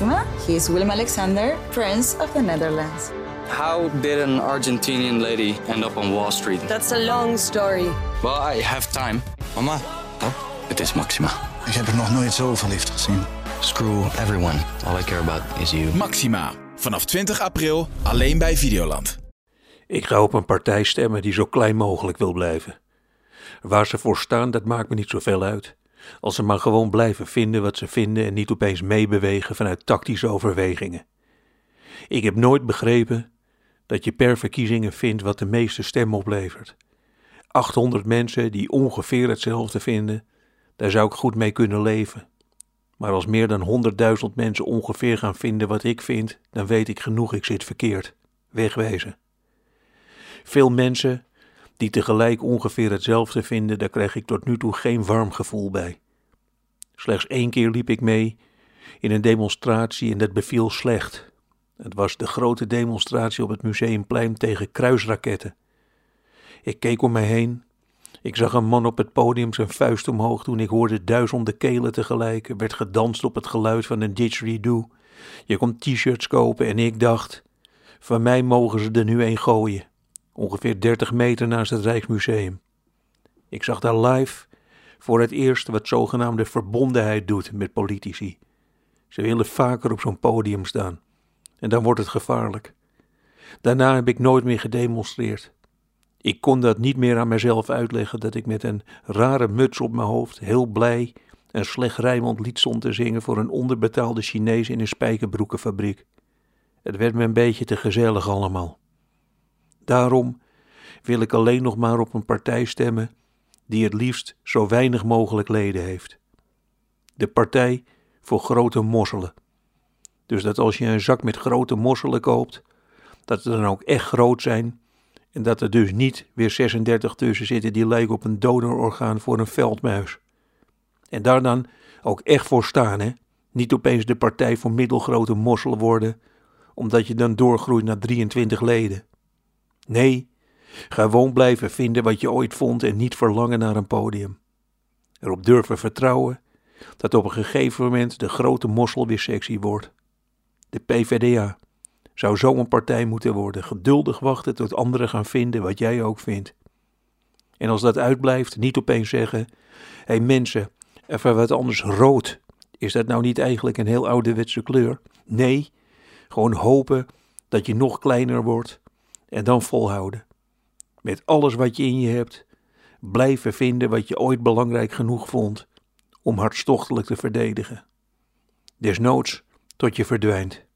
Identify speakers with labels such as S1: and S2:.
S1: Maxima. He is Willem Alexander, Prince of the Netherlands.
S2: How did an Argentinian lady end up on Wall Street?
S3: That's a long story.
S2: Well, I have time.
S4: Mama,
S2: Oh, het is Maxima.
S4: ik heb er nog nooit zo verliefd gezien.
S2: Screw everyone. All I care about is you.
S5: Maxima. Vanaf 20 april alleen bij Videoland.
S6: Ik ga op een partij stemmen die zo klein mogelijk wil blijven. Waar ze voor staan, dat maakt me niet zoveel uit. Als ze maar gewoon blijven vinden wat ze vinden en niet opeens meebewegen vanuit tactische overwegingen. Ik heb nooit begrepen dat je per verkiezingen vindt wat de meeste stem oplevert. 800 mensen die ongeveer hetzelfde vinden, daar zou ik goed mee kunnen leven. Maar als meer dan 100.000 mensen ongeveer gaan vinden wat ik vind, dan weet ik genoeg, ik zit verkeerd. Wegwezen. Veel mensen die tegelijk ongeveer hetzelfde vinden, daar krijg ik tot nu toe geen warm gevoel bij. Slechts één keer liep ik mee in een demonstratie en dat beviel slecht. Het was de grote demonstratie op het Museumplein tegen kruisraketten. Ik keek om mij heen. Ik zag een man op het podium zijn vuist omhoog toen ik hoorde duizenden kelen tegelijk. Er werd gedanst op het geluid van een didgeridoo. Je kon t-shirts kopen en ik dacht, van mij mogen ze er nu een gooien. Ongeveer 30 meter naast het Rijksmuseum. Ik zag daar live voor het eerst wat zogenaamde verbondenheid doet met politici. Ze willen vaker op zo'n podium staan. En dan wordt het gevaarlijk. Daarna heb ik nooit meer gedemonstreerd. Ik kon dat niet meer aan mezelf uitleggen dat ik met een rare muts op mijn hoofd, heel blij, een slecht rijmond lied stond te zingen voor een onderbetaalde Chinees in een spijkerbroekenfabriek. Het werd me een beetje te gezellig allemaal. Daarom wil ik alleen nog maar op een partij stemmen die het liefst zo weinig mogelijk leden heeft. De partij voor grote mosselen. Dus dat als je een zak met grote mosselen koopt, dat ze dan ook echt groot zijn en dat er dus niet weer 36 tussen zitten die lijken op een donororgaan voor een veldmuis. En daar dan ook echt voor staan, hè? Niet opeens de partij voor middelgrote mosselen worden, omdat je dan doorgroeit naar 23 leden. Nee, gewoon blijven vinden wat je ooit vond en niet verlangen naar een podium. Erop durven vertrouwen dat op een gegeven moment de grote mossel weer sexy wordt. De PVDA zou zo'n partij moeten worden, geduldig wachten tot anderen gaan vinden wat jij ook vindt. En als dat uitblijft, niet opeens zeggen: hé hey mensen, even wat anders rood. Is dat nou niet eigenlijk een heel ouderwetse kleur? Nee, gewoon hopen dat je nog kleiner wordt en dan volhouden. Met alles wat je in je hebt, blijven vinden wat je ooit belangrijk genoeg vond om hartstochtelijk te verdedigen. Desnoods tot je verdwijnt.